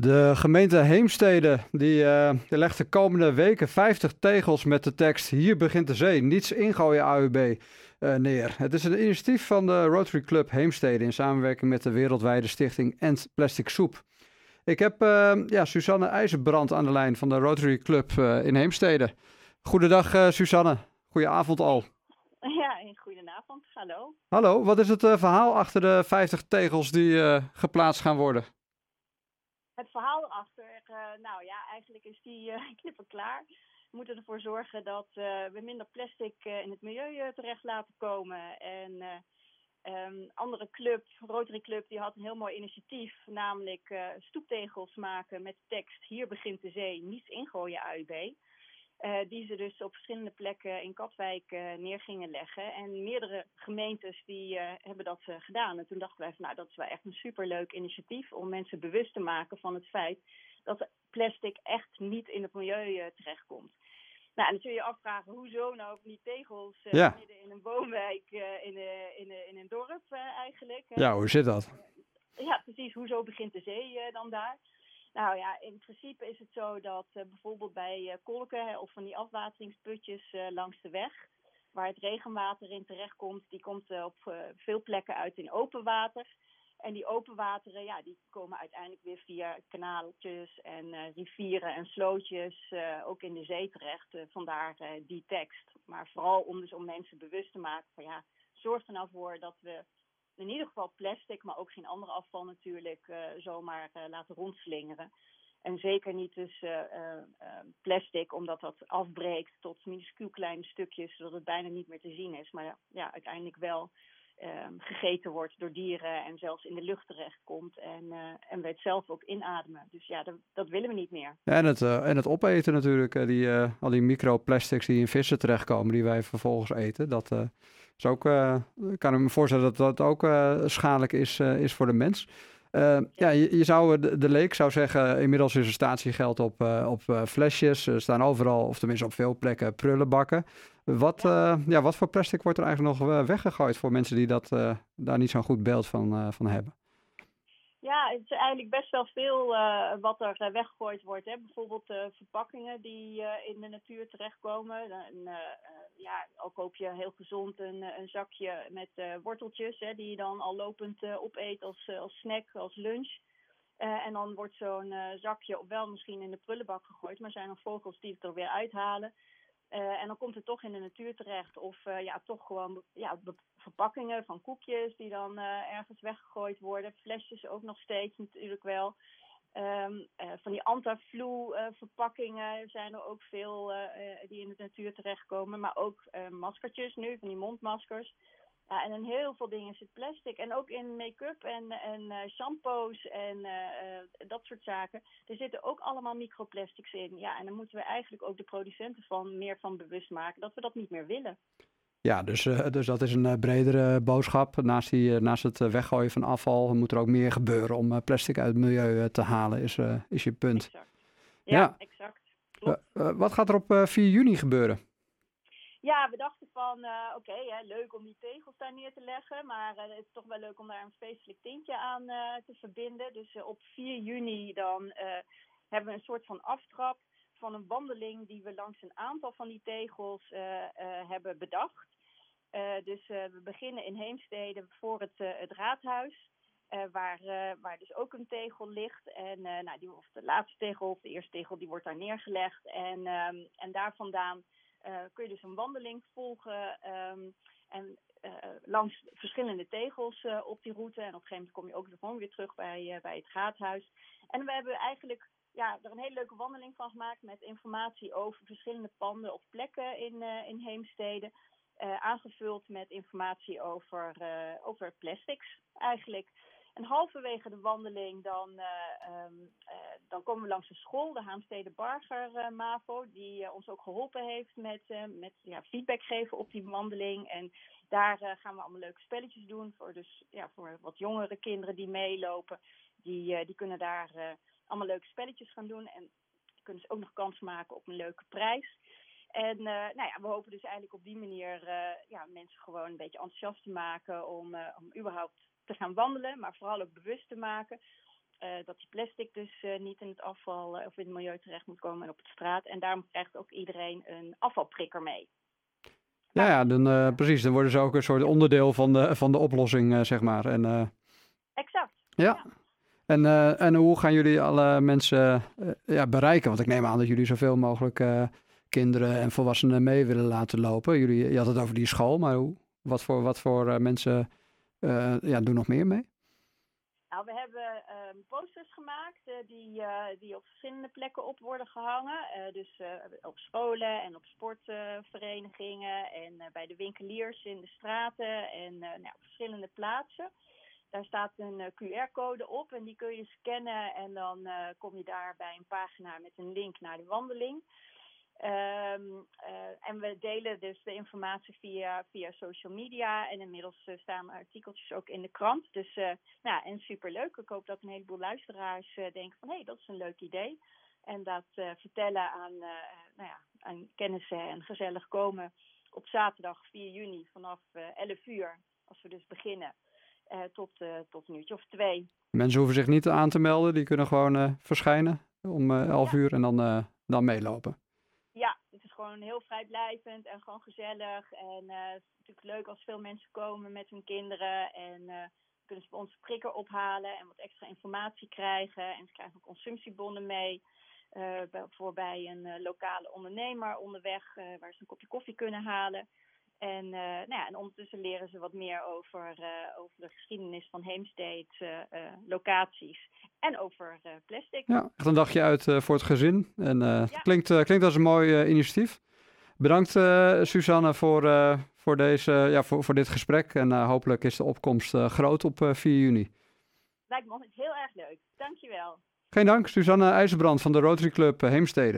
De gemeente Heemstede die, uh, die legt de komende weken 50 tegels met de tekst Hier begint de zee, niets ingooien AUB uh, eh, neer. Het is een initiatief van de Rotary Club Heemstede in samenwerking met de wereldwijde stichting End Plastic Soep. Ik heb uh, ja, Suzanne IJzerbrand aan de lijn van de Rotary Club in Heemstede. Goedendag Suzanne, goedenavond al. Ja, goedenavond, hallo. Hallo, wat is het verhaal achter de 50 tegels die geplaatst gaan worden? Het verhaal erachter, uh, nou ja, eigenlijk is die uh, knippen klaar. We moeten ervoor zorgen dat uh, we minder plastic in het milieu terecht laten komen. En um, andere club, Rotary Club, die had een heel mooi initiatief, namelijk stoeptegels maken met tekst: Hier begint de zee, niets ingooien AUB. Uh, die ze dus op verschillende plekken in Katwijk uh, neer gingen leggen. En meerdere gemeentes die uh, hebben dat gedaan. En toen dachten wij van nou dat is wel echt een superleuk initiatief om mensen bewust te maken van het feit dat plastic echt niet in het milieu terechtkomt. Nou, en dan zul je je afvragen, hoezo nou die tegels ja. midden in een woonwijk in, in, in een dorp eigenlijk? Ja, hoe zit dat? ja, precies. Hoezo begint de zee dan daar? Nou ja, in principe is het zo dat uh, bijvoorbeeld bij uh, kolken of van die afwateringsputjes uh, langs de weg, waar het regenwater in terechtkomt, die komt op veel plekken uit in open water. En die open wateren, ja, die komen uiteindelijk weer via kanaaltjes en rivieren en slootjes ook in de zee terecht. vandaar die tekst. Maar vooral om dus om mensen bewust te maken van ja, zorg er nou voor dat we in ieder geval plastic, maar ook geen andere afval natuurlijk, uh, zomaar uh, laten rondslingeren. En zeker niet dus uh, plastic, omdat dat afbreekt tot minuscuul kleine stukjes, zodat het bijna niet meer te zien is. Maar ja, uiteindelijk wel ehm, gegeten wordt door dieren en zelfs in de lucht terechtkomt. En, en we het zelf ook inademen. Dus ja, dat, dat willen we niet meer. En, het, en het opeten natuurlijk, die, al die microplastics die in vissen terechtkomen, die wij vervolgens eten. Dat is ook, uh, kan ik me voorstellen dat dat ook uh, schadelijk is, uh, is voor de mens. ja, je, je, zou, de, de leek zou zeggen, inmiddels is er statiegeld op, op flesjes. Er staan overal, of tenminste op veel plekken, prullenbakken. Wat, ja. ja wat voor plastic wordt er eigenlijk nog weggegooid voor mensen die dat, daar niet zo'n goed beeld van, van hebben? Ja, het is eigenlijk best wel veel uh, wat er uh, weggegooid wordt. Hè. Bijvoorbeeld uh, verpakkingen die in de natuur terechtkomen. En, ja, al koop je heel gezond een, een zakje met worteltjes, hè, die je dan al lopend opeet als, als snack, als lunch. en dan wordt zo'n zakje wel misschien in de prullenbak gegooid, maar zijn er vogels die het er weer uithalen. Uh, en dan komt het toch in de natuur terecht. Of uh, ja, toch gewoon ja, verpakkingen van koekjes die dan uh, ergens weggegooid worden. Flesjes ook nog steeds natuurlijk wel. Um, van die Antaflu verpakkingen zijn er ook veel die in de natuur terechtkomen. Maar ook maskertjes nu, van die mondmaskers. Ja, en in heel veel dingen zit plastic. En ook in make-up en, en uh, shampoos en uh, dat soort zaken. Er zitten ook allemaal microplastics in. Ja, en dan moeten we eigenlijk ook de producenten van meer van bewust maken dat we dat niet meer willen. Ja, dus, dus dat is een bredere boodschap. Naast, die, naast het weggooien van afval moet er ook meer gebeuren om plastic uit het milieu te halen, is, is je punt. Exact. Ja, ja. exact. wat gaat er op 4 juni gebeuren? Ja, we dachten van, uh, oké, leuk om die tegels daar neer te leggen, maar uh, het is toch wel leuk om daar een feestelijk tintje aan uh, te verbinden. Dus op 4 juni dan hebben we een soort van aftrap van een wandeling die we langs een aantal van die tegels hebben bedacht. dus we beginnen in Heemstede voor het, het raadhuis. waar, waar dus ook een tegel ligt. En nou, die, of de laatste tegel of de eerste tegel, die wordt daar neergelegd. En, um, en daar vandaan kun je dus een wandeling volgen um, en uh, langs verschillende tegels uh, op die route. En op een gegeven moment kom je ook gewoon weer terug bij, bij het gaathuis. En we hebben eigenlijk ja, er een hele leuke wandeling van gemaakt met informatie over verschillende panden of plekken in, in Heemstede. aangevuld met informatie over, over plastics eigenlijk. En halverwege de wandeling dan, uh, um, uh, dan komen we langs een school, de Haamstede Barger uh, MAVO, die ons ook geholpen heeft met, met ja, feedback geven op die wandeling. En daar gaan we allemaal leuke spelletjes doen voor, dus, ja, voor wat jongere kinderen die meelopen. Die, die kunnen daar allemaal leuke spelletjes gaan doen en kunnen ze ook nog kans maken op een leuke prijs. En nou ja, we hopen dus eigenlijk op die manier ja, mensen gewoon een beetje enthousiast te maken om, om überhaupt te gaan wandelen, maar vooral ook bewust te maken. dat die plastic dus niet in het afval of in het milieu terecht moet komen en op de straat. En daarom krijgt ook iedereen een afvalprikker mee. Ja, ja dan, precies. Dan worden ze ook een soort onderdeel van de, van de oplossing, zeg maar. En, exact. Ja. En, en hoe gaan jullie alle mensen ja, bereiken? Want ik neem aan dat jullie zoveel mogelijk kinderen en volwassenen mee willen laten lopen. Jullie, je had het over die school, maar hoe, wat voor, wat voor mensen ja, doen nog meer mee? Nou, we hebben ehm, posters gemaakt uh, die, uh, die op verschillende plekken op worden gehangen. Dus op scholen en op sportverenigingen en bij de winkeliers in de straten en nou, op verschillende plaatsen. Daar staat een QR-code op en die kun je scannen en dan kom je daar bij een pagina met een link naar de wandeling. Um, uh, en we delen dus de informatie via, via social media. En inmiddels uh, staan artikeltjes ook in de krant. Dus uh, nou, en superleuk. Ik hoop dat een heleboel luisteraars denken van hé, hey, dat is een leuk idee. En dat vertellen aan, nou ja, aan kennissen en gezellig komen op zaterdag 4 juni vanaf 11 uur. Als we dus beginnen. tot, tot een uurtje of twee. Mensen hoeven zich niet aan te melden. Die kunnen gewoon verschijnen om 11 ja. uur en dan, dan meelopen heel vrijblijvend en gewoon gezellig. En uh, het is natuurlijk leuk als veel mensen komen met hun kinderen. En uh, kunnen ze bij ons prikker ophalen en wat extra informatie krijgen. En ze krijgen ook consumptiebonnen mee. Uh, bij een lokale ondernemer onderweg, waar ze een kopje koffie kunnen halen. En, uh, nou ja, en ondertussen leren ze wat meer over, uh, over de geschiedenis van Heemstede, uh, locaties en over plastic. Ja, echt een dagje uit voor het gezin. En ja. klinkt, klinkt als een mooi initiatief. Bedankt Suzanne voor, voor, deze, ja, voor, voor dit gesprek. En hopelijk is de opkomst groot op 4 juni. Lijkt me heel erg leuk. Dankjewel. Geen dank, Suzanne IJzerbrand van de Rotary Club Heemstede.